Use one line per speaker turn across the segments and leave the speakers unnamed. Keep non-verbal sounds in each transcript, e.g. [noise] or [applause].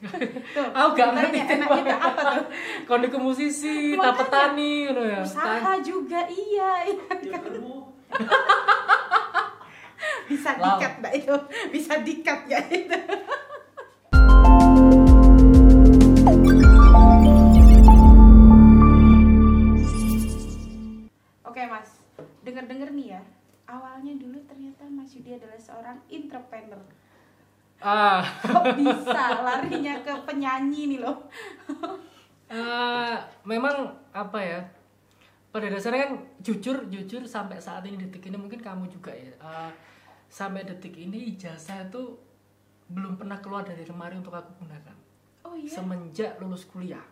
Tuh,
Aku gak ngerti.
enak kita apa tuh?
Kon iku musisi,
Makanya.
ta petani ngono ya.
Usaha juga iya, iya.
Ya kamu [laughs]
Bisa
Wow.
dikat enggak itu? Bisa dikat ya itu? [laughs] Oke mas, denger-denger nih ya, awalnya dulu ternyata Mas Yudi adalah seorang entrepreneur.
Ah,
Kok bisa larinya ke penyanyi nih loh?
eh, memang apa ya? Pada dasarnya kan jujur, jujur sampai saat ini detik ini mungkin kamu juga ya. eh, sampai detik ini ijazah itu belum pernah keluar dari lemari untuk aku gunakan.
Oh iya.
Semenjak lulus kuliah.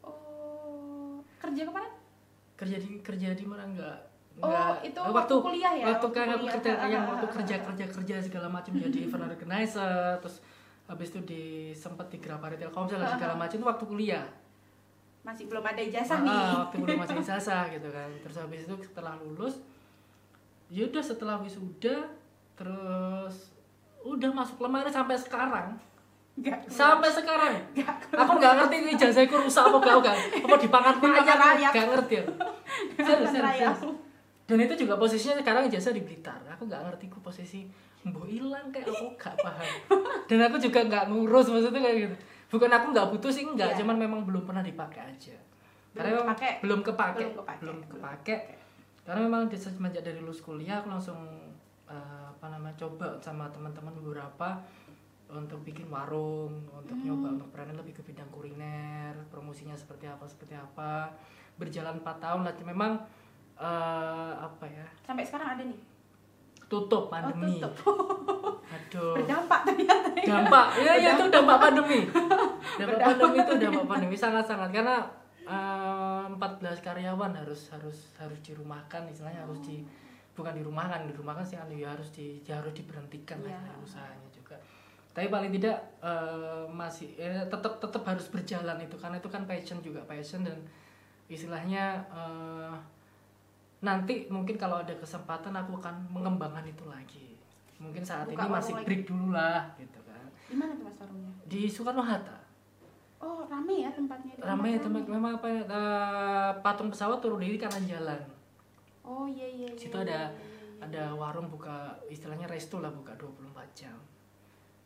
Oh, kerja ke mana?
kerja di kerja di mana enggak
Oh,
enggak
itu waktu kuliah ya?
waktu
Waktu kuliah.
kerja
Ah,
yang waktu [laughs] kerja kerja kerja segala macam jadi event organizer terus habis itu di sempat di Grapari Telkomsel dan segala [laughs] macam itu waktu kuliah
Masih belum ada ijazah
Ah,
nih.
waktu belum masih [laughs] ijazah gitu kan terus habis itu setelah lulus yaudah setelah wisuda terus udah masuk lemari sampai sekarang
Enggak.
sampai sekarang aku nggak ngerti ini ijazahku rusak apa gak gak apa dipangan
Aja
gak ngerti ya serius serius. Dan itu juga posisinya sekarang ijazah di Blitar. Aku nggak ngerti ku posisi mbok hilang kayak aku gak paham. Dan aku juga nggak ngurus maksudnya kayak gitu. Bukan aku nggak butuh sih enggak
Iya.
cuman memang belum pernah dipakai aja.
Belum
karena memang
kepake.
belum kepake.
Belum kepake.
belum kepake. karena memang di semenjak dari lulus kuliah aku langsung eh, apa namanya coba sama teman-teman beberapa untuk bikin warung untuk
Hmm.
nyoba untuk berani lebih ke bidang kuliner promosinya seperti apa seperti apa. Berjalan 4 tahun lah. Memang eh, apa ya
Sampai sekarang ada nih.
tutup pandemi
Oh, tutup.
aduh
Berdampak ternyata. ya.
dampak ya ya itu dampak pandemi dampak
Berdampak.
pandemi itu dampak pandemi sangat sangat karena eh, 14 karyawan harus harus harus dirumahkan istilahnya harus di bukan dirumahkan dirumahkan sih ya harus di ya harus diberhentikan lah
Iya.
istilahnya usahanya juga tapi paling tidak eh, masih eh, tetap tetap harus berjalan itu karena itu kan passion juga passion dan istilahnya eh, nanti mungkin kalau ada kesempatan aku akan mengembangkan itu lagi mungkin saat
Buka
ini masih
lagi.
break dulu lah gitu kan
Di mana tuh Mas warungnya?
di Soekarno Hatta
Oh, rame ya tempatnya. Di
ramai
tempat
tempat
rame.
memang apa ya, eh, patung pesawat turun diri kanan jalan
Oh iya iya. iya,
situ
iya,
ada
iya, iya.
ada warung buka istilahnya resto lah buka 24 jam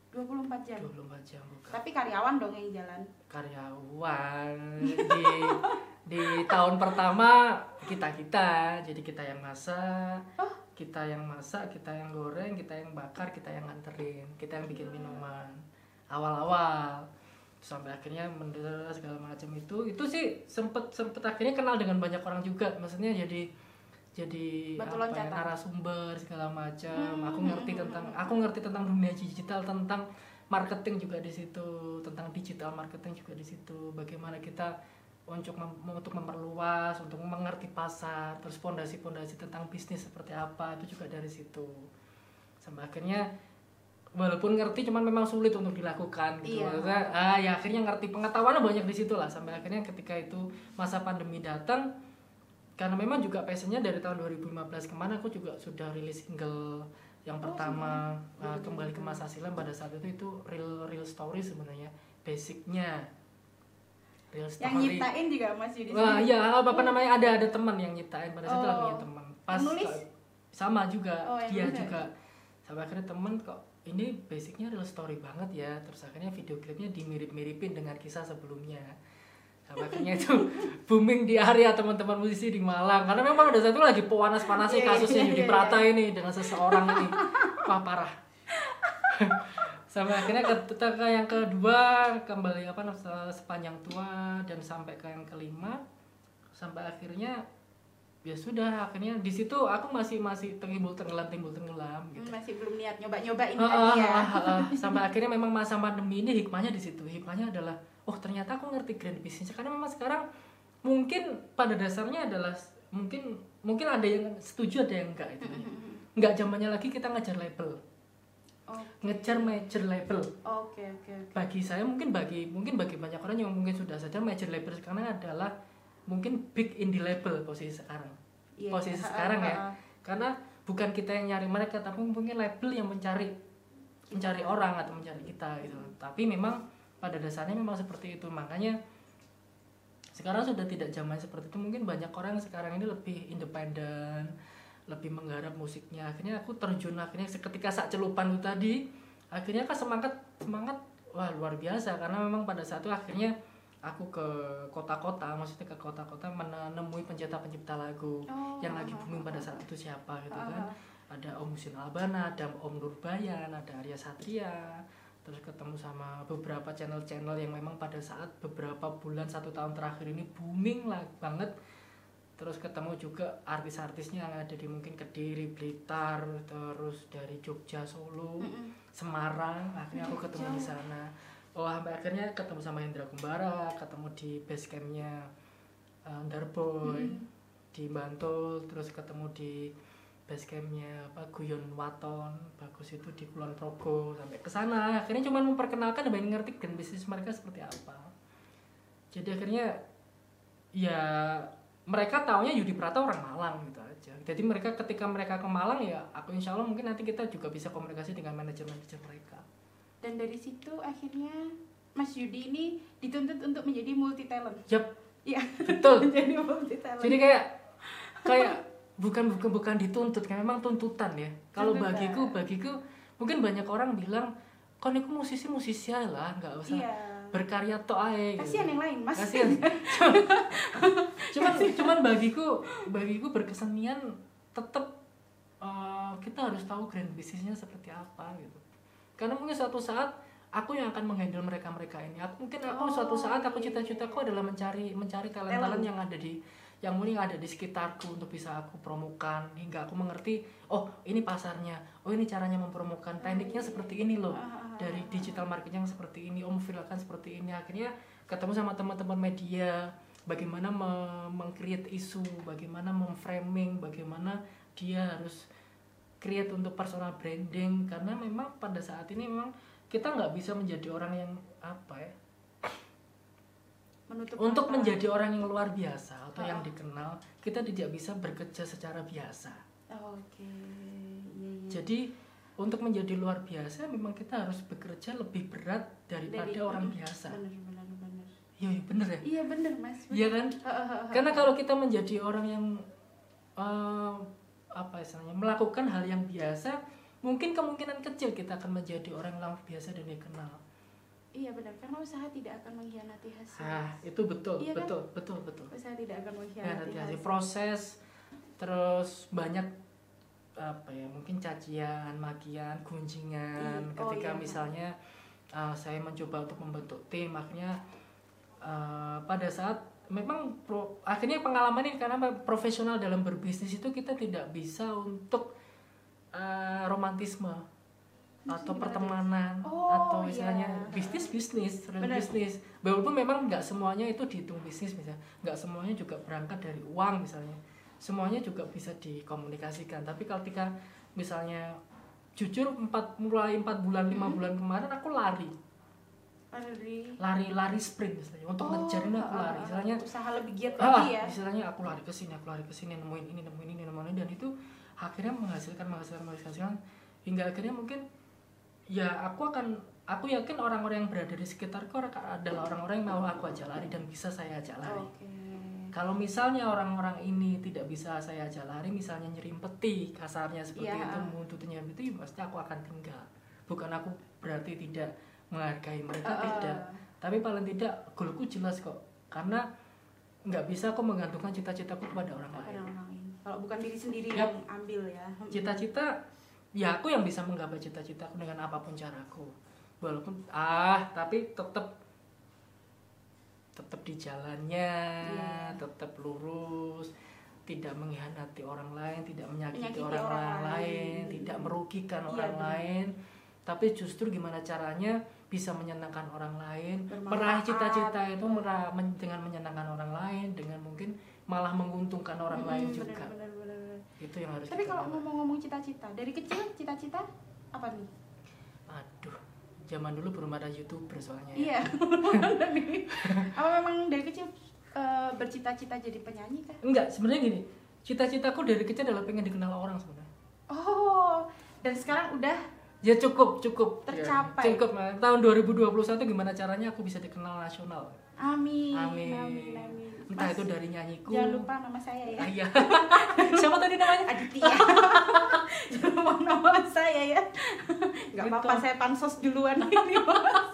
24 jam.
24 jam buka
Tapi karyawan dong yang jalan.
karyawan. Di di tahun pertama kita kita jadi kita yang masak
Oh.
kita yang masak kita yang goreng kita yang bakar kita yang nganterin kita yang bikin minuman. Awal-awal. Sampai akhirnya mendengar segala macam itu. Itu sih sempet sempet akhirnya kenal dengan banyak orang juga. Maksudnya jadi jadi
Batu
apa ya, narasumber segala macam.
Hmm,
aku ngerti tentang aku ngerti tentang dunia digital tentang marketing juga di situ tentang digital marketing juga di situ. Bagaimana kita untuk mem- untuk memperluas untuk mengerti pasar terus pondasi-pondasi tentang bisnis seperti apa itu juga dari situ. Sampai akhirnya walaupun ngerti cuman memang sulit untuk dilakukan gitu.
Iya.
Maksudnya, ah ya akhirnya ngerti pengetahuannya banyak di situ lah. Sampai akhirnya ketika itu masa pandemi datang karena memang juga passionnya dari tahun 2015 ke mana aku juga sudah rilis single yang
Oh,
pertama
sudah.
uh, kembali ke masa silam pada saat itu itu real real story sebenarnya basicnya real story
Yang nyiptain juga Mas Yudi.
Wah
sendiri.
iya apa namanya ada ada teman yang nyiptain pada saat itu
Oh.
lagi punya teman pas
Yang nulis?
ke- sama juga
Oh,
dia
nulis.
juga sampai akhirnya temen kok ini basicnya real story banget ya terus akhirnya video klipnya dimirip-miripin dengan kisah sebelumnya sampai akhirnya itu booming di area teman-teman musisi di Malang. Karena memang udah satu lagi panas-panasnya
Iya,
kasusnya
iya,
Yudi
iya,
Prata ini dengan seseorang ini. Wah parah. Sampai akhirnya ketika yang kedua kembali apa namanya, sepanjang tua dan sampai ke yang kelima. Sampai akhirnya ya sudah akhirnya di situ aku masih masih timbul tenggelam timbul tenggelam
Hmm,
gitu
masih belum niat nyoba-nyoba ini
Ah,
tadi
ah,
ya.
ah, ah, ah. sampai akhirnya memang masa pandemi ini hikmahnya di situ. Hikmahnya adalah oh ternyata aku ngerti grand business karena memang sekarang mungkin pada dasarnya adalah mungkin mungkin ada yang setuju ada yang enggak itu nggak zamannya lagi kita ngejar label.
Oke.
ngejar major label.
Oke oke oke.
bagi saya mungkin bagi mungkin bagi banyak orang yang mungkin sudah sadar major label sekarang adalah mungkin big indie label posisi sekarang.
Iya,
posisi
iya.
sekarang
Ah,
ya karena bukan kita yang nyari mereka tapi mungkin label yang mencari mencari orang atau mencari kita gitu. Tapi memang pada dasarnya memang seperti itu. Makanya sekarang sudah tidak zaman seperti itu. Mungkin banyak orang sekarang ini lebih independen lebih menggarap musiknya. Akhirnya aku terjun akhirnya ketika saat celupan itu tadi akhirnya kan semangat semangat wah luar biasa. Karena memang pada saat itu akhirnya aku ke kota-kota maksudnya ke kota-kota menemui pencipta-pencipta lagu
Oh,
yang lagi booming pada saat itu siapa gitu kan.
Ah.
ada Om Husin Albana, ada Om Nurbayan, ada Arya Satria, terus ketemu sama beberapa channel-channel yang memang pada saat beberapa bulan satu tahun terakhir ini booming lah banget. Terus ketemu juga artis-artisnya yang ada di mungkin Kediri, Blitar, terus dari Jogja, Solo,
Mm-mm.
Semarang. Akhirnya aku ketemu di sana. Oh sampai akhirnya ketemu sama Hendra Kumbara, ketemu di base campnya uh, Darboy
Mm-mm.
di Bantul, terus ketemu di base campnya apa Guyon Waton, bagus itu di Kulon Progo sampai ke sana. Akhirnya cuma memperkenalkan dan ngerti dan bisnis mereka seperti apa. Jadi akhirnya ya mereka taunya Yudi Prata orang Malang gitu aja. Jadi mereka ketika mereka ke Malang ya aku insya Allah mungkin nanti kita juga bisa komunikasi dengan manajer-manajer mereka.
Dan dari situ akhirnya Mas Yudi ini dituntut untuk menjadi multi talent.
Yap,
Iya.
betul. [laughs]
menjadi multi talent.
Jadi kayak kayak bukan bukan bukan dituntut, kayak memang tuntutan ya. Kalau bagiku bagiku mungkin banyak orang bilang kon itu musisi musisi aja lah, nggak usah
iya.
berkarya tok ae. gitu.
Kasihan yang lain, Mas.
Kasihan. [laughs] cuman cuman bagiku bagiku berkesenian tetap eh, kita harus tahu grand bisnisnya seperti apa gitu. Karena mungkin suatu saat aku yang akan menghandle mereka mereka ini. Aku, mungkin aku
Oh,
suatu saat aku
iya.
cita-citaku adalah mencari mencari talent talent yang ada di yang mungkin ada di sekitarku untuk bisa aku promokan. Hingga aku mengerti oh ini pasarnya. Oh ini caranya mempromokan tekniknya seperti ini loh.
Ah, ah, ah,
dari digital marketing yang seperti ini om memviralkan seperti ini. Akhirnya ketemu sama teman-teman media. Bagaimana me- meng-create isu bagaimana memframing bagaimana dia harus create untuk personal branding. Karena memang pada saat ini memang kita nggak bisa menjadi orang yang apa ya
Menutup
untuk
mata.
menjadi orang yang luar biasa atau yang
Ah.
dikenal kita tidak bisa bekerja secara biasa
Oh, Oke. Iya, iya.
jadi untuk menjadi luar biasa memang kita harus bekerja lebih berat daripada
Dari-
orang biasa
Bener, bener, bener.
iya iya, bener ya
Iya bener mas. bener.
Iya kan?
Ah, ah, ah.
Karena kalau kita menjadi orang yang eh, apa istilahnya melakukan hal yang biasa, mungkin kemungkinan kecil kita akan menjadi orang yang luar biasa dan dikenal.
Iya benar karena usaha tidak akan mengkhianati hasil.
Ah, itu betul,
Iya kan?
betul, betul, betul.
Usaha tidak akan
Ya,
mengkhianati
nanti
hasil.
proses terus banyak apa ya mungkin cacian, makian, gunjingan
Iya, oh
ketika
iya.
misalnya uh, saya mencoba untuk membentuk tim akhirnya uh, pada saat memang pro- akhirnya pengalaman ini karena profesional dalam berbisnis itu kita tidak bisa untuk uh, romantisme atau pertemanan
Oh,
atau
iya.
istilahnya bisnis bisnis real bisnis. Walaupun memang nggak semuanya itu dihitung bisnis misalnya nggak semuanya juga berangkat dari uang misalnya. Semuanya juga bisa dikomunikasikan. Tapi kalau ketika misalnya jujur empat mulai empat bulan lima
Hmm.
bulan kemarin aku lari.
Lari.
lari lari sprint misalnya. Untuk ngejar ini aku
ah,
lari.
ah,
istilahnya
usaha lebih giat
ah,
lagi ya.
istilahnya aku lari ke sini aku lari ke sini nemuin ini nemuin ini nemuin ini. Dan itu akhirnya menghasilkan menghasilkan menghasilkan. Hingga akhirnya mungkin ya aku akan aku yakin orang-orang yang berada di sekitarku adalah orang-orang yang mau aku ajak lari dan bisa saya ajak lari
Oke.
kalau misalnya orang-orang ini tidak bisa saya ajak lari misalnya nyerimpeti kasarnya seperti
Iya.
itu muntutnya itu ya pasti aku akan tinggal bukan aku berarti tidak menghargai mereka
ah.
tidak tapi paling tidak goalku jelas kok karena nggak bisa aku menggantungkan cita-citaku kepada orang lain
Kepada orang lain. Kalau bukan diri sendiri
Yap.
yang ambil ya.
cita-cita ya aku yang bisa menggapai cita-citaku dengan apa pun caraku walaupun ah tapi tetap tetap di jalannya
Iya.
tetap lurus tidak mengkhianati orang lain tidak menyakiti,
Menyakiti
orang,
orang
lain,
lain.
tidak merugikan
Iya,
orang
benar.
lain tapi justru gimana caranya bisa menyenangkan orang lain meraih cita-cita itu merah, men- dengan menyenangkan orang lain dengan mungkin malah menguntungkan orang
Mm,
lain juga
benar, benar.
Itu yang harus
Tapi kalau ngomong-ngomong cita-cita, dari kecil cita-cita apa nih?
Aduh, zaman dulu belum ada youtuber soalnya. ya.
Iya. [laughs] [laughs] apa memang dari kecil eh, bercita-cita jadi penyanyi kan?
Enggak, sebenarnya gini. Cita-citaku dari kecil adalah pengen dikenal orang sebenarnya.
Oh, dan sekarang udah
ya cukup cukup
Tercapai.
ya, cukup tahun 2021 gimana caranya aku bisa dikenal nasional
Amin.
Amin.
Amin. amin.
entah
Mas,
itu dari nyanyiku
Jangan lupa nama saya ya.
Ah, iya [laughs] siapa tadi namanya
Aditya. [laughs] Jangan lupa nama saya ya. Gak apa-apa saya pansos duluan [laughs] ini mas.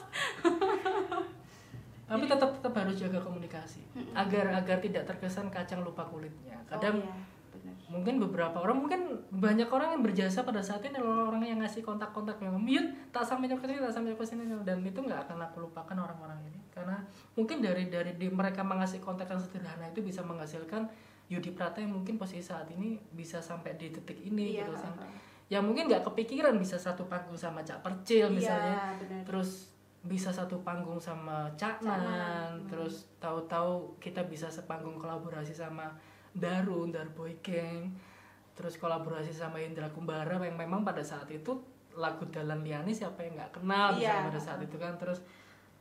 tapi tetap tetap harus jaga komunikasi agar agar tidak terkesan kacang lupa kulitnya kadang
oh, iya. Benar.
mungkin beberapa orang mungkin banyak orang yang berjasa pada saat ini adalah orang yang ngasih kontak-kontak yang mute tak sampai ke sini tak sampai ke sini dan itu nggak akan aku lupakan orang-orang ini karena mungkin dari dari di, mereka mengasih kontak yang sederhana itu bisa menghasilkan Yudi Prata yang mungkin posisi saat ini bisa sampai di titik ini
Iya,
gitu kan yang mungkin nggak kepikiran bisa satu panggung sama Cak Percil misalnya
Iya, benar.
terus bisa satu panggung sama Cak
Nan, hmm.
terus tahu-tahu kita bisa sepanggung kolaborasi sama Darun, Darboy Gang, terus kolaborasi sama Indra Kumbara yang memang pada saat itu lagu Dalan Liani siapa yang nggak kenal misalnya pada saat itu kan terus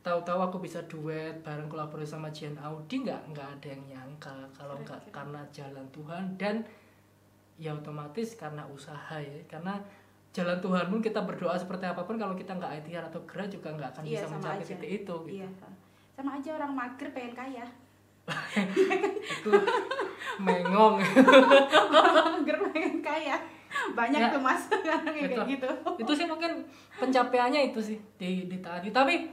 tahu-tahu aku bisa duet bareng kolaborasi sama Jian Audi nggak nggak ada yang nyangka kalau nggak karena jalan Tuhan dan ya otomatis karena usaha ya karena jalan Tuhan pun kita berdoa seperti apa pun kalau kita nggak ikhtiar atau gerak juga nggak akan
Iya,
bisa mencapai titik itu gitu.
Iya. Sama aja orang mager pengen kaya. [laughs]
itu mengong. [laughs]
Mager pengen kaya. Banyak
Ya.
tuh mas. Orang [laughs] yang kayak gitu.
itu sih mungkin pencapaiannya itu sih di ditaati tapi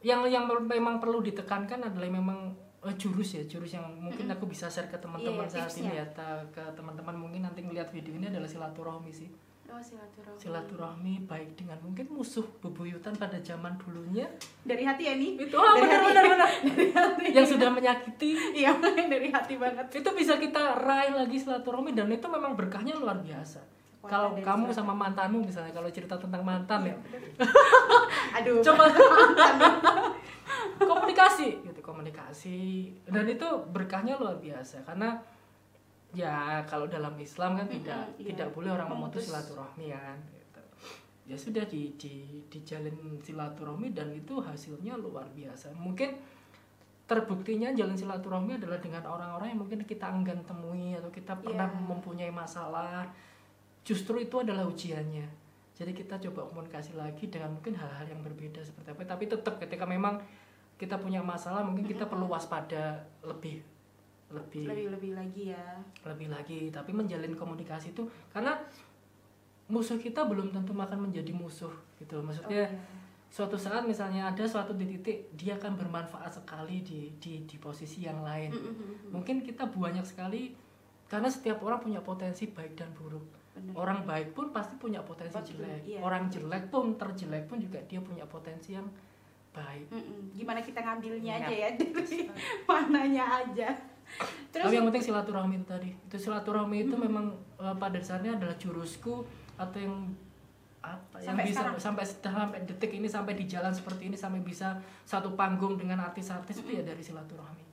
yang yang memang perlu ditekankan adalah memang eh, jurus ya jurus yang mungkin aku bisa share ke teman-teman
Iya,
saat ini ya ke teman-teman mungkin nanti ngeliat video ini adalah silaturahmi sih
Oh silaturahmi.
silaturahmi baik dengan mungkin musuh bebuyutan pada zaman dulunya
Dari hati ya nih.
itu ah,
Dari
benar
hati.
benar benar
Dari hati.
yang sudah menyakiti
Iya dari hati banget.
itu bisa kita raih lagi silaturahmi dan itu memang berkahnya luar biasa kalau kamu sama mantanmu misalnya kalau cerita tentang mantan ya [laughs]
Aduh.
coba komunikasi gitu komunikasi dan itu berkahnya luar biasa karena ya kalau dalam Islam kan tidak
Mm-mm, iya.
tidak boleh orang memutus
Memutus.
silaturahmi kan gitu. ya sudah di, di dijalin silaturahmi dan itu hasilnya luar biasa mungkin terbuktinya jalan silaturahmi adalah dengan orang-orang yang mungkin kita enggan temui atau kita pernah
Iya.
mempunyai masalah justru itu adalah ujiannya jadi kita coba komunikasi lagi dengan mungkin hal-hal yang berbeda seperti apa tapi tetap ketika memang kita punya masalah mungkin kita perlu waspada lebih lebih
Lebih lebih lagi ya.
lebih lagi tapi menjalin komunikasi itu karena musuh kita belum tentu akan menjadi musuh gitu loh.
Oh,
maksudnya
iya.
suatu saat misalnya ada suatu di titik dia akan bermanfaat sekali di di di posisi yang lain
Mm, mm, mm, mm.
mungkin kita banyak sekali karena setiap orang punya potensi baik dan buruk
Bener.
orang baik pun pasti punya potensi
Betul,
jelek
iya.
orang jelek pun terjelek pun juga dia punya potensi yang baik
Mm-mm. Gimana kita ngambilnya
Iya.
aja ya [laughs] dari [laughs] mananya aja. Terus
tapi yang penting silaturahmi itu tadi itu silaturahmi itu memang eh, pada dasarnya adalah jurusku atau yang apa yang
Sampai
bisa
sekarang.
sampai sampai detik ini sampai di jalan seperti ini sampai bisa satu panggung dengan artis-artis itu ya dari silaturahmi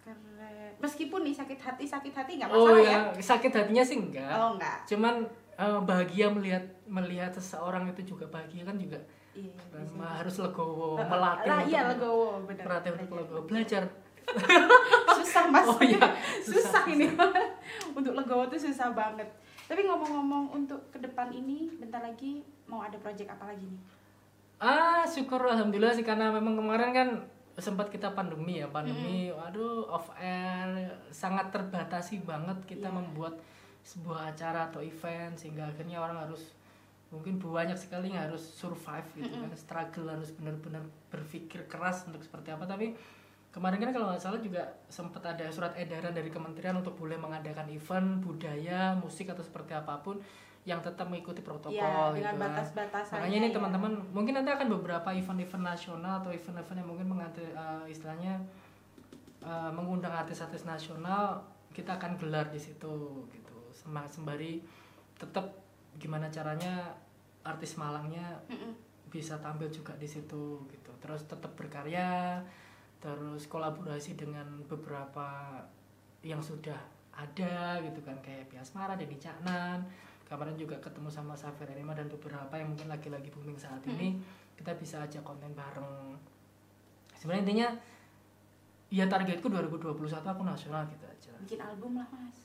keren. Meskipun nih sakit hati sakit hati nggak
oh
masalah
ya
ya.
sakit hatinya sih enggak
Oh enggak.
cuman eh, bahagia melihat melihat seseorang itu juga bahagia kan juga
Iya.
Harus legowo melatih
lah, iya legowo benar.
melatih untuk legowo belajar [laughs]
Susah mas.
oh iya
susah, ini [laughs] untuk legowo tuh susah banget. Tapi ngomong-ngomong untuk ke depan ini bentar lagi mau ada project apa lagi nih?
Ah, syukur alhamdulillah sih karena memang kemarin kan sempat kita pandemi ya, pandemi. Waduh, off air sangat terbatasi banget kita
Iya.
membuat sebuah acara atau event sehingga akhirnya orang harus mungkin banyak sekali yang harus survive gitu kan, struggle harus benar-benar berpikir keras untuk seperti apa tapi kemarin kan kalau nggak salah juga sempat ada surat edaran dari kementerian untuk boleh mengadakan event budaya musik atau seperti apa pun yang tetap mengikuti protokol
Iya, dengan
gitu kan.
batas-batasannya.
Makanya ini
ya.
teman-teman mungkin nanti akan beberapa event-event nasional atau event-event yang mungkin menganti, eh, istilahnya eh, mengundang artis-artis nasional kita akan gelar di situ gitu. Sem- Sembari tetap gimana caranya artis Malangnya
Mm-mm.
bisa tampil juga di situ gitu. Terus tetap berkarya, terus kolaborasi dengan beberapa yang sudah ada gitu kan kayak Piasmara, Denny Caknan. Kemarin juga ketemu sama Safir Enima dan beberapa yang mungkin lagi-lagi booming saat ini. Kita bisa ajak konten bareng. Sebenarnya intinya ya targetku 2021 aku nasional gitu aja.
Bikin album lah mas.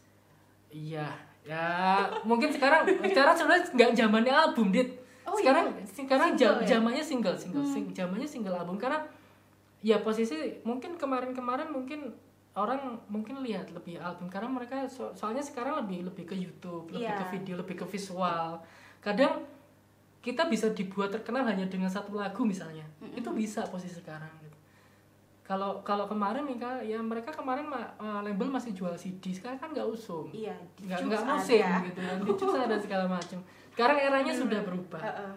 Iya, ya mungkin sekarang sekarang sebenarnya nggak zamannya album dit.
Oh Oh,
sekarang
iya?
sekarang
Single
jam
ya?
zamannya single single
Hmm.
sing, zamannya single album karena ya posisi mungkin kemarin-kemarin mungkin orang mungkin lihat lebih album karena mereka so- soalnya sekarang lebih lebih ke YouTube lebih
Iya.
ke video lebih ke visual kadang kita bisa dibuat terkenal hanya dengan satu lagu misalnya
Mm-mm.
itu bisa posisi sekarang gitu. kalau kalau kemarin Mika ya mereka kemarin ma- eh, label masih jual CD sekarang kan nggak usum
Iya,
nggak
Jux
nggak musim
ada.
gitu kan di Jux ada segala macam sekarang eranya sudah berubah
Heeh.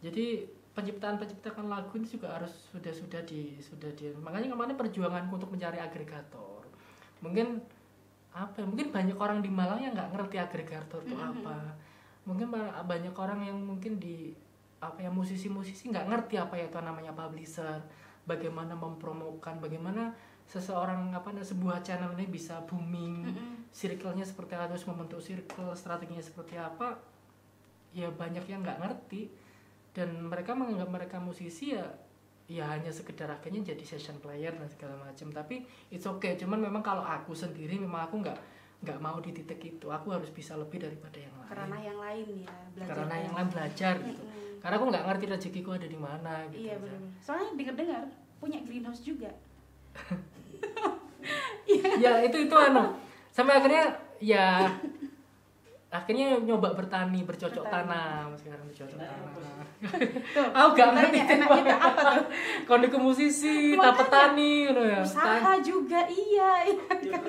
jadi penciptaan penciptaan lagu itu juga harus sudah sudah di sudah di makanya kemarin perjuanganku untuk mencari agregator mungkin apa ya, mungkin banyak orang di Malang yang nggak ngerti agregator itu
Mhm.
apa mungkin ba- banyak orang yang mungkin di apa ya musisi-musisi nggak ngerti apa ya itu namanya publisher bagaimana mempromokan bagaimana seseorang apa sebuah channel ini bisa booming
Mm-mm.
circle-nya seperti apa, harus membentuk circle strateginya seperti apa ya banyak yang nggak ngerti dan mereka menganggap mereka musisi ya ya hanya sekedar akhirnya jadi session player dan segala macam. Tapi it's okay cuman memang kalau aku sendiri memang aku nggak nggak mau di titik itu. Aku harus bisa lebih daripada yang lain.
Karena yang lain ya, belajar.
karena yang lain belajar gitu. Karena aku nggak ngerti rezekiku ada di mana gitu
Iya benar. Soalnya dengar-dengar punya greenhouse juga. [laughs]
ya itu itu anu. Sampai akhirnya ya akhirnya nyoba bertani bercocok
Bertani.
tanam sekarang bercocok tanam
Tuh. [laughs]
aku gak ngerti
enak kita apa tuh?
ke musisi tak petani gitu ya
Usaha juga iya, iya.
Ya [laughs]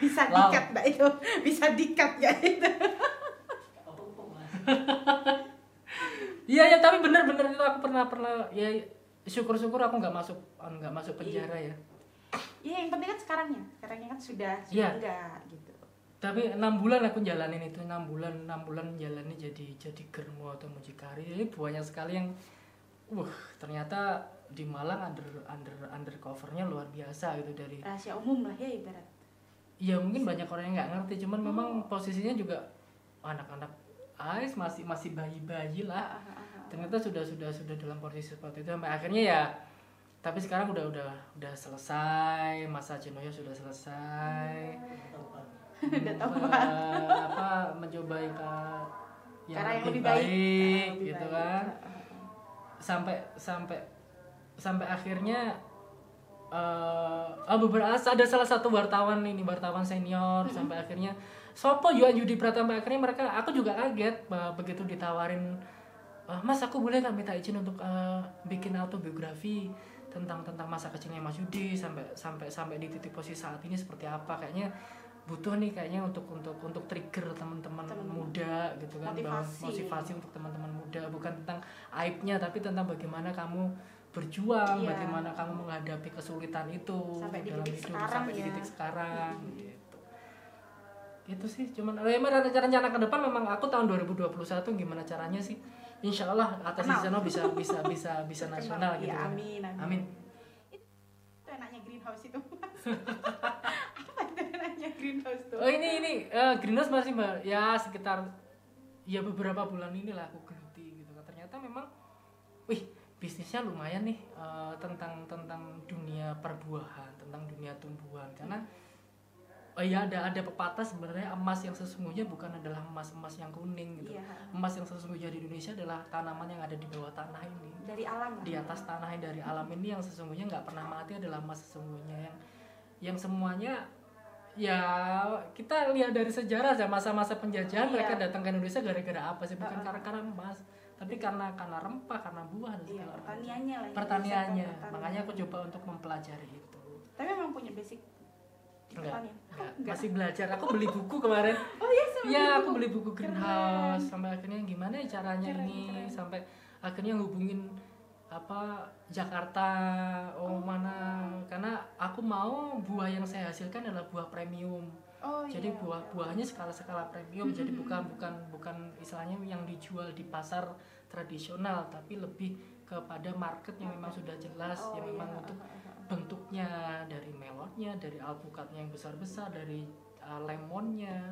Bisa
Wow.
dikat mbak itu, bisa dikat ya itu. [laughs]
iya ya tapi bener-bener itu aku pernah pernah ya syukur-syukur aku nggak masuk nggak masuk penjara ya
Iya yang penting kan sekarangnya, sekarangnya kan sudah sudah
Iya.
enggak gitu.
tapi enam bulan aku jalanin itu enam bulan enam bulan jalani jadi jadi germo atau mucikari ini banyak sekali yang wah ternyata di Malang under under undercovernya luar biasa gitu dari
Rahasia umum lah ya ibarat.
ya mungkin banyak orang yang nggak ngerti cuman memang posisinya juga anak-anak ais masih masih bayi-bayi lah
Ah, ah, ah, ah.
ternyata sudah sudah sudah dalam posisi seperti itu sampai akhirnya ya tapi sekarang udah udah udah selesai masa jenuhnya sudah selesai.
Udah tahu
Eh, apa mencoba yang, ke- yang lebih
lebih baik.
baik,
lebih
gitu
baik.
kan. Sampai sampai sampai akhirnya eh ah, beberapa ada salah satu wartawan ini wartawan senior sampai akhirnya Sopo Yuan Yudi Pratama akhirnya mereka aku juga kaget bah, begitu ditawarin "Eh, Mas aku boleh nggak minta izin untuk eh, bikin autobiografi tentang tentang masa kecilnya Mas Yudi sampai sampai sampai di titik posisi saat ini seperti apa kayaknya butuh nih kayaknya untuk untuk untuk trigger teman-teman muda gitu kan
Motivasi.
motivasi untuk teman-teman muda bukan tentang aibnya tapi tentang bagaimana kamu berjuang
Iya.
bagaimana kamu menghadapi kesulitan itu
Sampai di
dalam
titik
hidup
sekarang
sampai di
ya.
titik sekarang gitu itu sih cuman emang rencana ke depan memang aku tahun 2021 gimana caranya sih Insya Allah atas sana bisa bisa bisa bisa nasional gitu
Iya,
kan.
amin, amin.
amin
Itu enaknya greenhouse itu. [laughs] Apa itu enaknya greenhouse tuh?
oh ini ini eh, greenhouse masih mbak ya sekitar ya beberapa bulan inilah aku geluti gitu ternyata memang wih bisnisnya lumayan nih eh, tentang tentang dunia perbuahan tentang dunia tumbuhan karena oh ya ada ada pepatah sebenarnya emas yang sesungguhnya bukan adalah emas emas yang kuning gitu
Iya.
emas yang sesungguhnya di Indonesia adalah tanaman yang ada di bawah tanah ini
Dari alam lah.
di atas tanah yang dari alam ini yang sesungguhnya nggak pernah mati adalah emas sesungguhnya yang yang semuanya ya kita lihat dari sejarah aja masa-masa penjajahan
Iya.
mereka datang ke Indonesia gara-gara apa sih bukan karena karena emas tapi karena karena rempah karena buah dan
Iya,
segala macam.
pertaniannya lah. ya,
pertaniannya makanya aku coba untuk mempelajari itu
Tapi memang punya basic
enggak,
pertanian.
enggak.
Enggak.
masih belajar aku beli buku kemarin
Oh iya, sama
Iya,
buku.
aku beli buku greenhouse sampai akhirnya gimana ya caranya
Keren,
ini
keren.
sampai akhirnya hubungin apa Jakarta oh, mana karena aku mau buah yang saya hasilkan adalah buah premium.
Oh
Jadi
iya.
buah-buahnya skala-skala premium jadi bukan bukan bukan istilahnya yang dijual di pasar tradisional tapi lebih kepada market yang memang sudah jelas
Oh,
yang
iya.
memang untuk bentuknya dari melonnya, dari alpukatnya yang besar-besar, dari uh, lemonnya.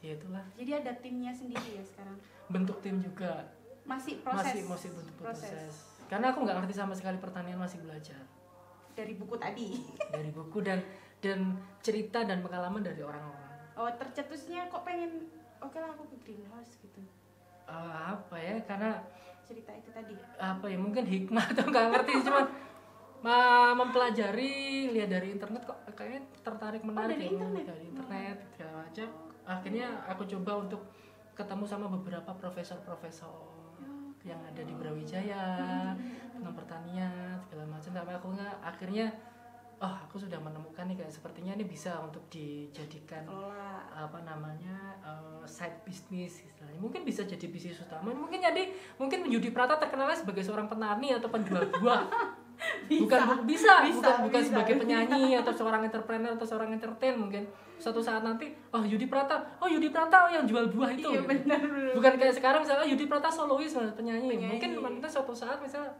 Ya itulah
Jadi ada timnya sendiri ya sekarang.
bentuk tim juga
Masih proses.
masih masih bentuk proses. Karena aku nggak ngerti sama sekali pertanian masih belajar
Dari buku tadi. [laughs]
dari buku dan dan cerita dan pengalaman dari orang-orang.
Oh tercetusnya kok pengen oke lah aku ke greenhouse gitu
Eh, apa ya karena
cerita itu tadi
apa ya mungkin hikmah atau nggak ngerti cuma ma- [laughs] mempelajari lihat dari internet kok kayaknya tertarik menarik
dari
ya,
internet?
dari internet segala macam. Akhirnya aku coba untuk ketemu sama beberapa profesor-profesor yang ada di Brawijaya tentang pertanian segala macam. Sampai aku nggak akhirnya oh aku sudah menemukan nih kayak sepertinya ini bisa untuk dijadikan apa namanya eh, side business istilahnya. Mungkin bisa jadi bisnis utama. Mungkin jadi mungkin Yudi Prata terkenalnya sebagai seorang petani atau penjual buah [laughs] bukan bu- bisa,
Bisa,
bukan bukan
bisa,
sebagai
bisa.
penyanyi atau seorang entrepreneur atau seorang entertain mungkin. Suatu saat nanti oh Yudi Prata. Oh Yudi Prata oh yang jual buah itu.
Iya benar benar
bukan kayak sekarang misalnya Yudi Prata solois penyanyi.
Penyanyi.
mungkin nanti suatu saat misalnya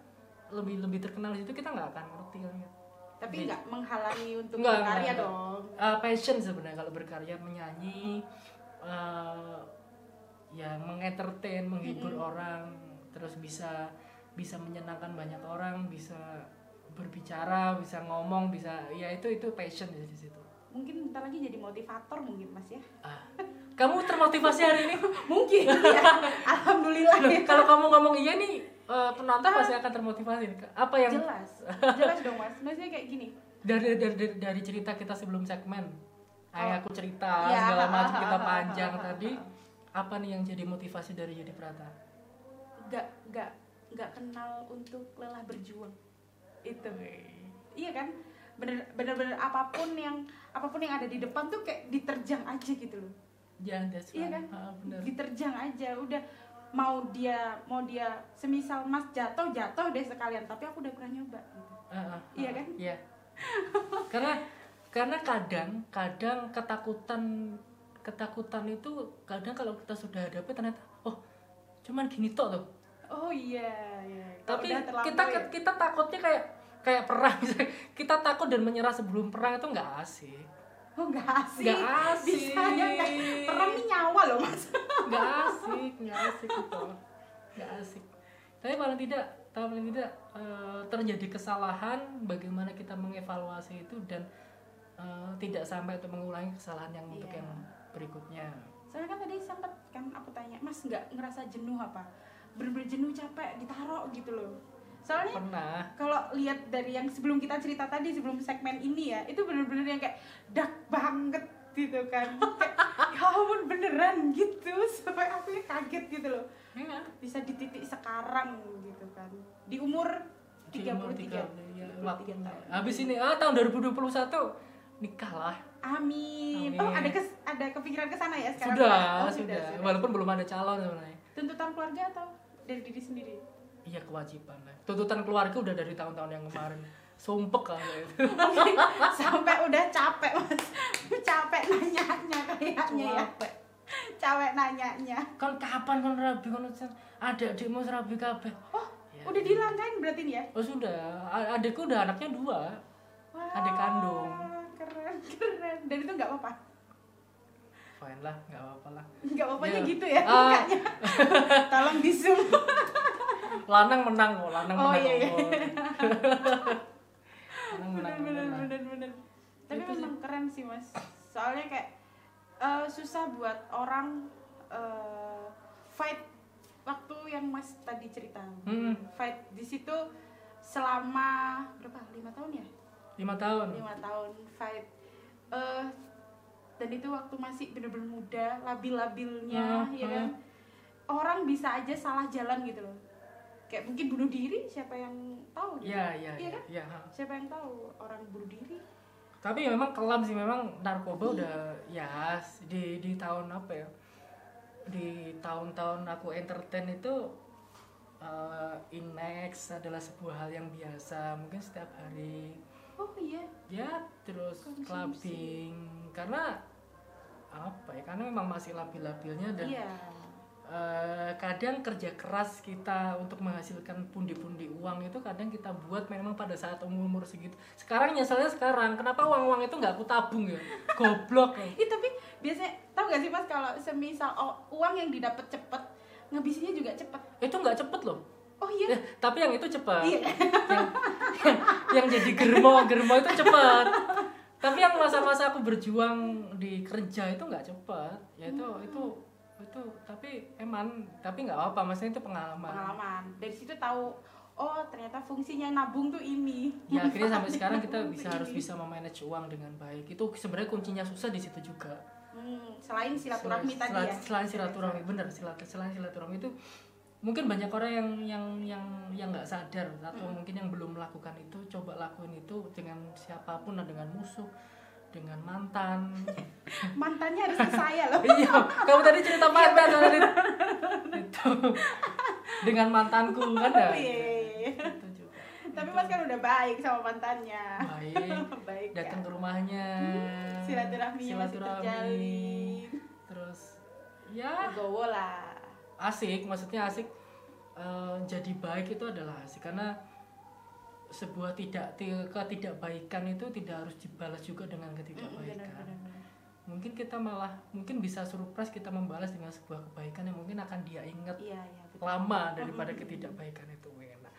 lebih lebih terkenal di situ kita nggak akan ngerti kan
tapi
Jadi-
nggak menghalangi untuk
Nggak,
berkarya
nggak, nggak.
dong.
Uh, passion sebenarnya kalau berkarya menyanyi uh, ya mengentertain menghibur orang terus bisa bisa menyenangkan banyak orang bisa berbicara bisa ngomong bisa ya itu itu passion di situ.
Mungkin bentar lagi jadi motivator mungkin mas ya.
Ah. kamu termotivasi hari ini? [laughs]
Mungkin ya alhamdulillah.
Loh,
ya
kalau kamu ngomong iya nih uh, penonton pasti akan termotivasi apa yang
jelas [laughs] jelas dong mas. Maksudnya kayak gini.
Dari dari dari, dari cerita kita sebelum segmen ayah aku cerita
Ya.
segala macam kita panjang tadi apa nih yang jadi motivasi dari Yudi Prata?
Nggak nggak nggak kenal untuk lelah berjuang. Itu. Iya kan? Bener bener bener apa pun yang apa pun yang ada di depan tuh kayak diterjang aja gitu loh.
Ya that's
Iya
right.
kan?
Ah, benar
diterjang aja udah. Mau dia mau dia semisal mas jatuh jatuh deh sekalian tapi aku udah pernah nyoba gitu.
Ah, ah,
Iya kan?
iya. Karena karena kadang kadang ketakutan ketakutan itu kadang kalau kita sudah hadapi ternyata oh cuman gini tok loh
oh iya iya Kalau
tapi kita
ya.
kita takutnya kayak kayak perang kita takut dan menyerah sebelum perang itu nggak asik.
Oh nggak asik.
Nggak asik.
Bisa ya perang nih nyawa loh mas. [laughs]
Nggak asik nggak asik itu nggak asik. Tapi paling tidak paling tidak eh, terjadi kesalahan bagaimana kita mengevaluasi itu dan eh, tidak sampai untuk mengulangi kesalahan yang untuk
Iya.
yang berikutnya.
Soalnya kan tadi sempet kan aku tanya mas nggak ngerasa jenuh apa bener-bener jenuh capek ditaruh gitu loh. Soalnya kalau lihat dari yang sebelum kita cerita tadi sebelum segmen ini ya itu bener-bener yang kayak dark banget gitu kan. [laughs] Kayak ya ampun beneran gitu. [laughs] Sampai aku kaget gitu loh.
Iya.
bisa di titik sekarang gitu kan. Di umur
Di
33
umur tiga- ya,
33
waktu-
tahun.
habis ini ah tahun 2021 nikah lah.
Amin.
Amin.
oh ada kes ada kepikiran ke sana ya sekarang?
Sudah,
oh,
sudah. Walaupun belum ada calon sebenarnya.
Tuntutan keluarga atau dari diri sendiri?
Iya kewajiban lah. Tuntutan keluarga udah dari tahun-tahun yang kemarin. Sumpek kan itu [laughs]
sampai udah capek mas. [laughs] Capek nanyanya kayaknya ya.
Capek.
Nanyanya.
Kan kapan kan rabi? Kan ada adikmu rabi kabeh.
Oh
Ya.
udah dilangkain berarti nih ya?
Oh sudah. A- adikku udah anaknya dua.
Wah,
Adik kandung.
keren keren. Dan itu nggak apa-apa
fine lah nggak apa-apa lah
nggak apa-apanya
Ya.
gitu ya mukanya [laughs] tolong di zoom
lanang menang kok lanang
Oh,
menang
iya, iya.
kok. [laughs] lanang menang
bener bener
menang.
bener bener tapi
Itu sih.
memang keren sih mas soalnya kayak eh, susah buat orang eh, fight waktu yang mas tadi cerita
Hmm.
fight di situ selama berapa lima tahun ya
lima tahun
lima tahun fight eh dan itu waktu masih bener-bener muda labil-labilnya
Hmm,
ya kan? Orang bisa aja salah jalan gitu loh. Kayak mungkin bunuh diri siapa yang tahu gitu?
ya ya
Iya
ya,
kan?
ya,
siapa yang tahu orang bunuh diri?
Tapi memang kelam sih memang narkoba udah ya di di tahun apa ya? Di tahun-tahun aku entertain itu eh Inex adalah sebuah hal yang biasa mungkin setiap hari.
Oh iya?
Ya terus
Konsumsi.
clubbing. Karena apa ya karena memang masih labil-labilnya dan
iya.
eh, kadang kerja keras kita untuk menghasilkan pundi-pundi uang itu kadang kita buat memang pada saat umur-umur segitu. Sekarang nyeselnya sekarang kenapa uang-uang itu nggak aku tabung ya? Goblok. [laughs]
Ih, tapi biasanya tahu gak sih mas kalau semisal oh, uang yang didapat cepet ngabisinnya juga cepet?
Itu nggak cepet loh.
Oh iya?
Ya, tapi yang itu cepat
Iya.
yang, yang jadi germo germo itu cepat [laughs] tapi yang masa-masa aku berjuang di kerja itu nggak cepat ya itu itu itu tapi eman tapi nggak apa maksudnya itu pengalaman.
Pengalaman. Dari situ tahu oh ternyata fungsinya nabung tuh ini.
Ya akhirnya sampai sekarang kita bisa harus bisa memanage uang dengan baik. Itu sebenarnya kuncinya susah di situ juga.
Hmm, selain silaturahmi tadi
Selain-
ya.
selain silaturahmi bener silat selain silaturahmi itu mungkin banyak orang yang yang yang yang nggak sadar atau mungkin yang belum melakukan itu coba lakuin itu dengan siapa pun dengan musuh dengan mantan. [laughs]
Mantannya harus ke saya loh. [laughs]
Iya kamu tadi cerita mantan tadi itu. Dengan mantanku [laughs] kan ya
Iya.
itu juga.
Tapi mas kan udah baik sama mantannya.
Baik.
Baik
datang
ya.
ke rumahnya.
Silaturahminya masih
silaturahmi.
terjalin.
Terus ya.
Gowo lah
asik maksudnya asik eh, jadi baik itu adalah asik. Karena sebuah tidak ti- ketidakbaikan itu tidak harus dibalas juga dengan
Mm,
ketidakbaikan
benar-benar
mungkin kita malah mungkin bisa surprise kita membalas dengan sebuah kebaikan yang mungkin akan dia ingat
iya iya betul.
lama daripada ketidakbaikan itu. Enak.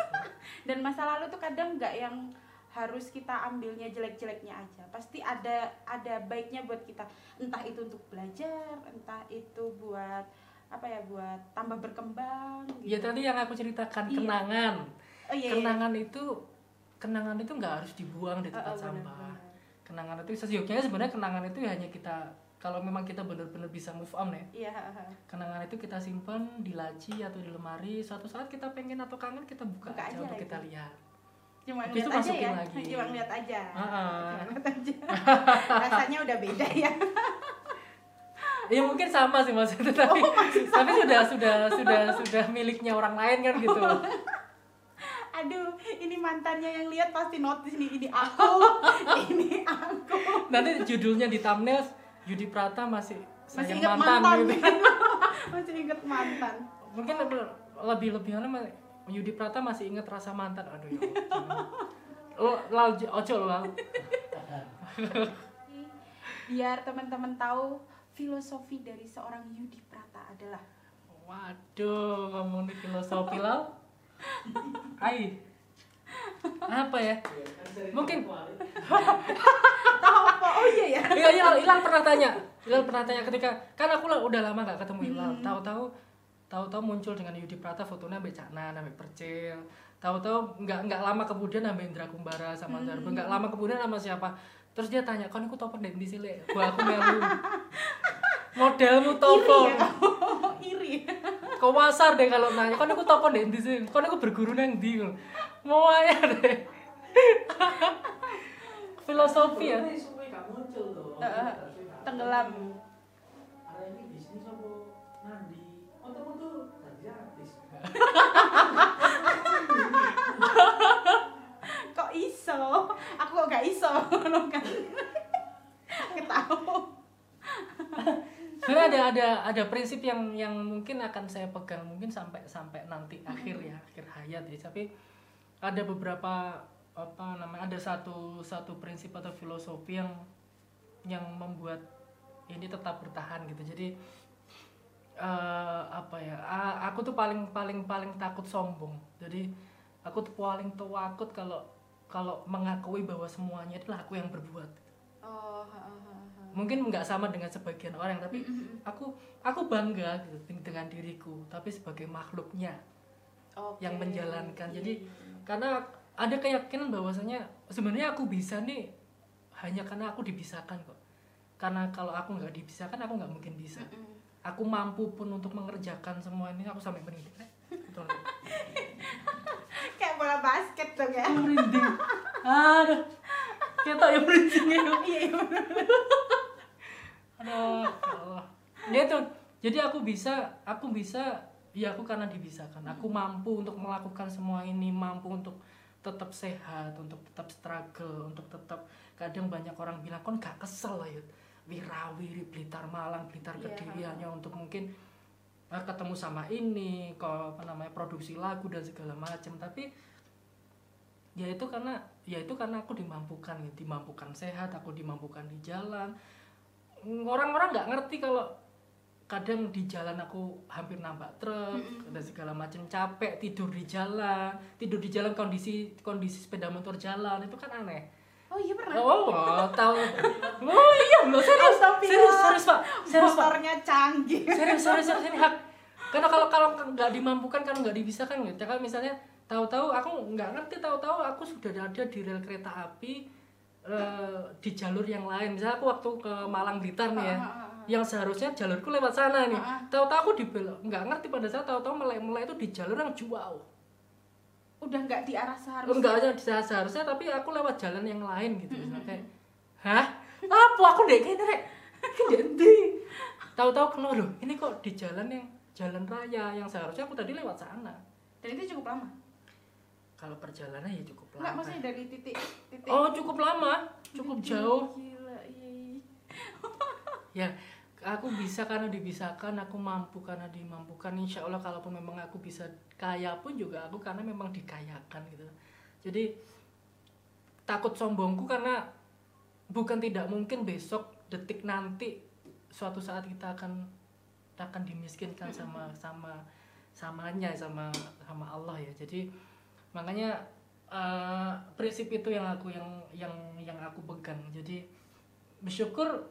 [laughs]
Dan masa lalu tuh kadang nggak yang harus kita ambilnya jelek-jeleknya aja pasti ada ada baiknya buat kita entah itu untuk belajar entah itu buat apa ya buat tambah berkembang
ya
gitu.
tadi yang aku ceritakan
Iya.
kenangan
oh, iya, iya.
kenangan itu kenangan itu nggak harus dibuang di
Oh,
tempat
oh, benar,
sampah
benar.
kenangan itu sesungguhnya sebenarnya kenangan itu hanya kita kalau memang kita benar-benar bisa move on ya
iya ha.
kenangan itu kita simpan di laci atau di lemari suatu saat kita pengen atau kangen kita buka,
Buka
aja,
aja
untuk
lagi.
kita lihat
cuma
Habis
ngeliat aja ya.
lagi.
cuma ngeliat aja. Cuma ngeliat aja. [laughs] Rasanya udah beda ya.
Ya mungkin sama sih maksudnya tapi tapi sudah sudah sudah sudah miliknya orang lain kan gitu. [laughs]
Aduh ini mantannya yang lihat pasti notice nih ini aku [laughs] ini aku.
Nanti judulnya di thumbnail Yudi Prata masih
masih inget
mantan,
mantan,
gitu.
Masih inget mantan.
Mungkin lebih lebih ma- Yudi Prata masih ingat rasa mantan. Aduh ya lo lal ojo lo lal.
Biar teman-teman tahu filosofi dari seorang Yudi Prata adalah
waduh ngomongin filosofi lal. Ai apa ya? Mungkin.
tahu apa? Oh iya ya.
Iya, Hilal, Hilal pernah tanya. Hilal pernah tanya ketika kan aku lah udah lama gak ketemu Hilal. Tahu-tahu tahu-tahu muncul dengan Yudi Prata fotonya ambek Cak Nan, ambek Percil. Tahu-tahu nggak nggak lama kemudian ambek Indra Kumbara sama Zarbo. Nggak lama kemudian sama siapa? Terus dia tanya, "Kon iku topo ndek ndi sih, Lek?" Gua aku melu. [laughs] Modelmu topo.
iri ya [laughs]
Kau wasar deh kalau nanya, "Kon iku topo ndek ndi sih? Kon iku berguru nang ndi?" Mau aja deh. [laughs] Filosofi ya.
Tenggelam [laughs] kok iso? Aku kok gak iso? [laughs] Ngono kan? Ketahu
Sebenarnya ada ada ada prinsip yang yang mungkin akan saya pegang mungkin sampai sampai nanti akhir ya akhir hayat ya. Tapi ada beberapa apa namanya ada satu satu prinsip atau filosofi yang yang membuat ini tetap bertahan gitu. Jadi eh, apa ya aku tuh paling paling paling takut sombong jadi aku tuh paling takut kalau kalau mengakui bahwa semuanya adalah aku yang berbuat
oh ha, ha, ha.
mungkin nggak sama dengan sebagian orang tapi aku aku bangga gitu deng- dengan diriku tapi sebagai makhluknya
Oke.
yang menjalankan.
Iya,
Jadi,
iya, iya.
karena ada keyakinan bahwasanya sebenarnya aku bisa nih hanya karena aku dipisahkan kok karena kalau aku nggak dipisahkan aku nggak mungkin bisa
Mm-mm.
Aku mampu pun untuk mengerjakan semua ini aku sampai merinding [laughs]
kayak bola basket dong ya
merinding aduh kita yang merinding ya [laughs]
iya iya.
Aduh, ya Allah. Ya itu. Jadi aku bisa, aku bisa, ya aku karena dibisakan. Aku mampu untuk melakukan semua ini, mampu untuk tetap sehat, untuk tetap struggle, untuk tetap kadang banyak orang bilang kon gak kesel lah ya. Wirawiri, Blitar Malang, Blitar
Iya.
Kediri hanya untuk mungkin eh, ketemu sama ini, kok apa namanya produksi lagu dan segala macam. Tapi ya itu karena ya itu karena aku dimampukan dimampukan sehat aku dimampukan di jalan orang-orang nggak ngerti kalau kadang di jalan aku hampir nambah truk dan segala macam capek tidur di jalan tidur di jalan kondisi kondisi sepeda motor jalan itu kan aneh
Oh iya pernah.
Oh, oh, tahu. Oh iya, lo serius.
Astagfirullah.
Serius, Pak. Serius, Pak.
Motornya canggih.
Serius, serius, serius ini hak. [laughs] Karena kalau kalau nggak dimampukan, kalau nggak dibisakan gitu. Kalau misalnya tahu-tahu aku nggak ngerti, tahu-tahu aku sudah ada di rel kereta api eh, di jalur yang lain. Misalnya aku waktu ke Malang Blitar nih ya.
Ah, ah, ah.
Yang seharusnya jalurku lewat sana nih.
Ah, ah.
Tahu-tahu aku dibelok, nggak ngerti pada saat tahu-tahu melek-melek itu di jalur yang jauh.
Udah nggak di arah seharusnya.
enggak aja bisa seharusnya tapi aku lewat jalan yang lain gitu Misalnya kayak hah apa aku deh kayaknya [laughs] ndi tahu-tahu kenal loh ini kok di jalan yang jalan raya yang seharusnya aku tadi lewat sana
Dan itu cukup lama.
kalau perjalanan ya cukup
Enggak,
lama
maksudnya dari titik titik.
oh cukup lama cukup jauh
Gila, iya, iya. [laughs]
ya aku bisa karena dibisakan aku mampu karena dimampukan insya Allah kalaupun memang aku bisa kaya pun juga aku karena memang dikayakan gitu jadi takut sombongku karena bukan tidak mungkin besok detik nanti suatu saat kita akan akan dimiskinkan sama sama samanya sama sama Allah ya. Jadi makanya eh, prinsip itu yang aku yang yang yang aku pegang. Jadi bersyukur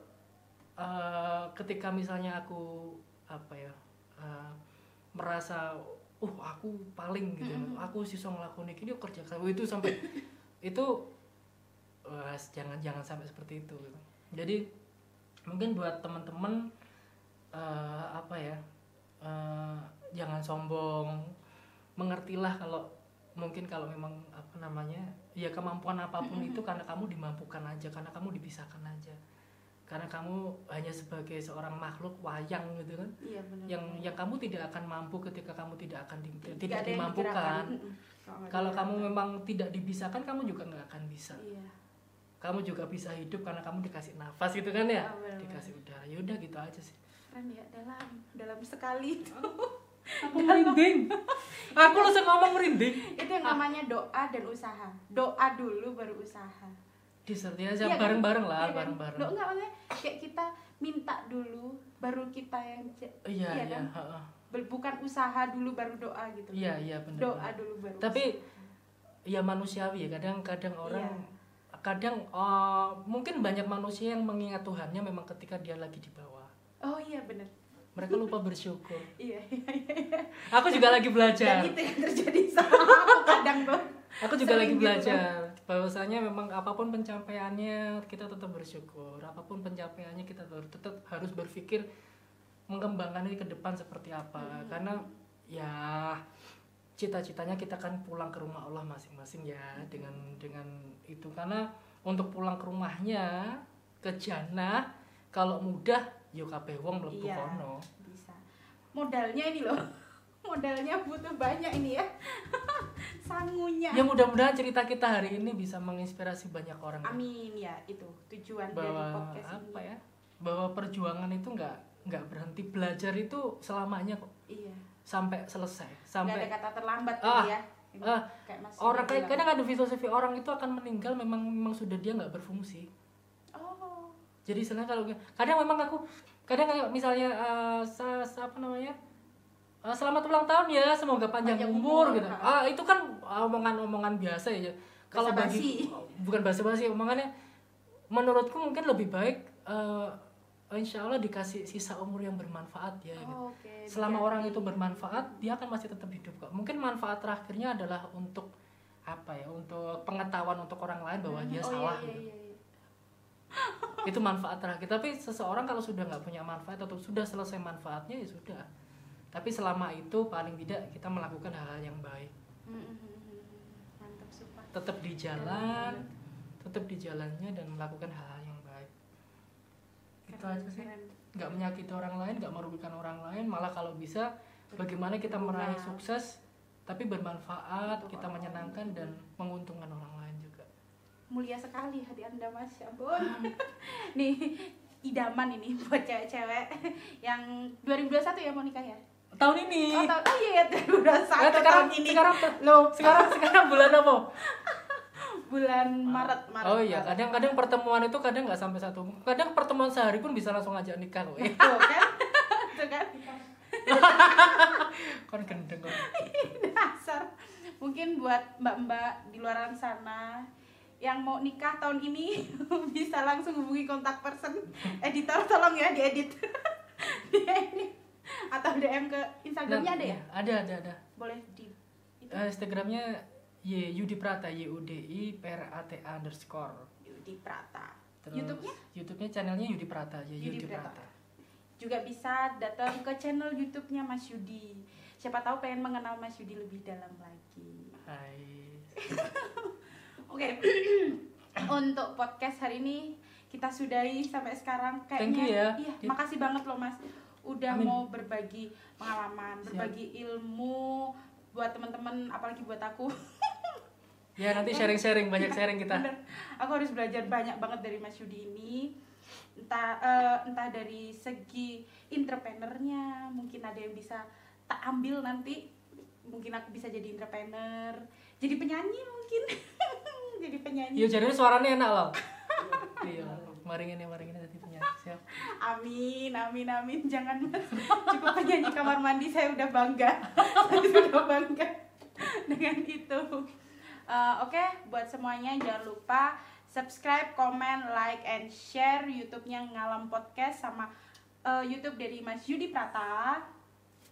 eh, ketika misalnya aku apa ya eh, merasa uh aku paling gitu aku sih ngelakuin ini kerja keras itu sampai [laughs] itu wah, jangan jangan sampai seperti itu gitu. jadi mungkin buat teman-teman eh, apa ya eh, jangan sombong. Mengertilah kalau mungkin kalau memang apa namanya ya kemampuan apa pun itu karena kamu dimampukan aja karena kamu dipisahkan aja. Karena kamu hanya sebagai seorang makhluk wayang gitu kan
Iya benar.
yang yang kamu tidak akan mampu ketika kamu tidak akan di- tidak
yang
dimampukan. kalau kamu memang tidak dibisakan kamu juga nggak akan bisa.
Iya.
Kamu juga bisa hidup karena kamu dikasih nafas gitu kan ya
benar-benar.
dikasih udara ya udah gitu aja sih
Keren ya dalam dalam sekali itu. [laughs]
aku merinding aku langsung ngomong merinding
itu yang namanya doa dan usaha. Doa dulu baru usaha.
disertai aja
Iya kan?
bareng-bareng lah
Iya kan?
bareng-bareng
Loh, enggak maksudnya kayak kita minta dulu baru kita yang
iya
iya
iya
kan?
heeh.
Ber- bukan usaha dulu baru doa gitu.
iya iya benar
Doa dulu baru.
tapi
usaha.
ya manusiawi ya kadang-kadang orang
Iya.
Kadang eh, mungkin banyak manusia yang mengingat Tuhannya memang ketika dia lagi di bawah
Oh iya benar.
mereka lupa bersyukur [laughs]
Iya iya iya.
aku juga lagi belajar
Dan itu yang terjadi sama aku kadang tuh.
aku juga
Sering
lagi
gitu.
belajar bahwasanya memang apa pun pencapaiannya kita tetap bersyukur apa pun pencapaiannya kita tetap, tetap harus berpikir mengembangkan ini ke depan seperti apa
Hmm.
karena ya cita-citanya kita kan pulang ke rumah Allah masing-masing ya dengan dengan itu karena untuk pulang ke rumahnya ke jannah kalau mudah yo kabeh wong mlebu
Iya.
kono
Bisa. Modalnya ini loh. [laughs] Modalnya butuh banyak ini ya. [laughs] Sangunya.
ya mudah-mudahan cerita kita hari ini bisa menginspirasi banyak orang ya.
Amin ya itu tujuan dari
bahwa
podcast
apa
ini.
ya bahwa perjuangan itu nggak nggak berhenti belajar itu selamanya kok
Iya.
Sampai selesai sampai
ada kata terlambat
Ah,
tadi ya.
Ah,
kayak
orang kayak kadang ada filosofi orang itu akan meninggal memang memang sudah dia nggak berfungsi.
Oh.
jadi sebenarnya kalau kadang memang aku kadang kayak misalnya eh, sa, sa- apa namanya eh, selamat ulang tahun ya semoga panjang,
Panjang
umur,
umur,
gitu. ah itu kan omongan-omongan biasa ya. Kalau bagi bukan basa-basi omongannya menurutku mungkin lebih baik eh, insya Allah dikasih sisa umur yang bermanfaat ya gitu.
Oh, Oke.
selama
biar
orang itu bermanfaat dia akan masih tetap hidup kok mungkin manfaat terakhirnya adalah untuk apa ya untuk pengetahuan untuk orang lain bahwa dia
oh,
salah
Iya,
gitu.
iya, iya, iya. [laughs]
itu manfaat terakhir tapi seseorang kalau sudah nggak punya manfaat atau sudah selesai manfaatnya ya sudah tapi selama itu paling tidak kita melakukan hal-hal yang baik
Hmm, hmm, hmm, hmm. Mantap
tetap di jalan tetap di jalannya dan melakukan baik itu aja sih. Nggak menyakiti orang lain nggak merugikan orang lain. Malah kalau bisa bagaimana kita meraih sukses tapi bermanfaat
Untuk
kita menyenangkan dan menguntungkan orang lain juga.
Mulia sekali hati Anda Mas. Ya ampun. [laughs] Nih idaman ini buat cewek-cewek yang 2021 ya mau nikah ya?
tahun ini.
Oh, tahun, oh iya ya 2021
Eh, sekarang
tahun ini.
sekarang
Loh,
sekarang sekarang bulan apa [laughs]
bulan Maret Maret.
oh iya kadang-kadang pertemuan itu kadang nggak sampai satu kadang pertemuan sehari pun bisa langsung ngajak nikah eh,
Tuh kan? [laughs] Tuh kan?
kan gendeng kok [laughs]
Dasar. Mungkin buat mbak-mbak di luar sana yang mau nikah tahun ini [laughs] bisa langsung hubungi kontak person. Editor tolong ya diedit. Diedit. Atau DM ke Instagramnya ada ya?
ada ada ada.
Boleh di itu.
Eh, Instagramnya Y Yudi Prata Y U D I P R A T A underscore
Yudi Prata
Terus
YouTube-nya?
YouTube-nya channelnya Yudi Prata ya
Yudi
Yudi,
Prata.
Prata.
juga bisa datang ke channel YouTube-nya Mas Yudi siapa tahu pengen mengenal Mas Yudi lebih dalam lagi
Hai. [laughs]
Oke, [clears throat] untuk podcast hari ini kita sudahi sampai sekarang. Kayaknya,
Thank you ya.
Iya, makasih banget loh mas, udah
Amin.
mau berbagi pengalaman,
Siap.
berbagi ilmu buat teman-teman, apalagi buat aku. [laughs]
Ya nanti sharing-sharing banyak sharing kita.
Bener, aku harus belajar banyak banget dari Mas Yudi ini. Entah eh, entah dari segi entrepreneurnya, mungkin ada yang bisa tak ambil nanti. Mungkin aku bisa jadi entrepreneur, jadi penyanyi mungkin. [laughs] jadi penyanyi.
Iya jadi suaranya enak loh. iya, maringin ya maringin nanti punya. Siap.
Amin, amin, amin. Jangan mas, cukup penyanyi kamar mandi saya udah bangga, [laughs] saya sudah bangga dengan itu. Eh, Oke, buat semuanya jangan lupa subscribe, comment, like, and share YouTube-nya Ngalam Podcast sama eh, YouTube dari Mas Yudi Prata.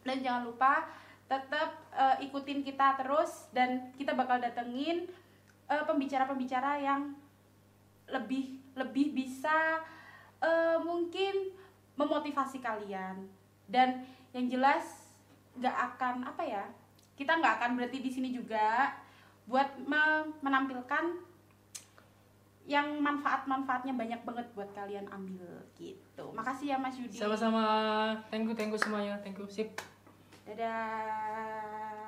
Dan jangan lupa tetap eh, ikutin kita terus dan kita bakal datengin pembicara-pembicara yang lebih lebih bisa eh, mungkin memotivasi kalian dan yang jelas nggak akan apa ya kita nggak akan berhenti di sini juga buat me- menampilkan yang manfaat-manfaatnya banyak banget buat kalian ambil gitu makasih ya Mas Yudi
Sama-sama. Thank you, thank you semuanya. Thank you. Sip.
dadah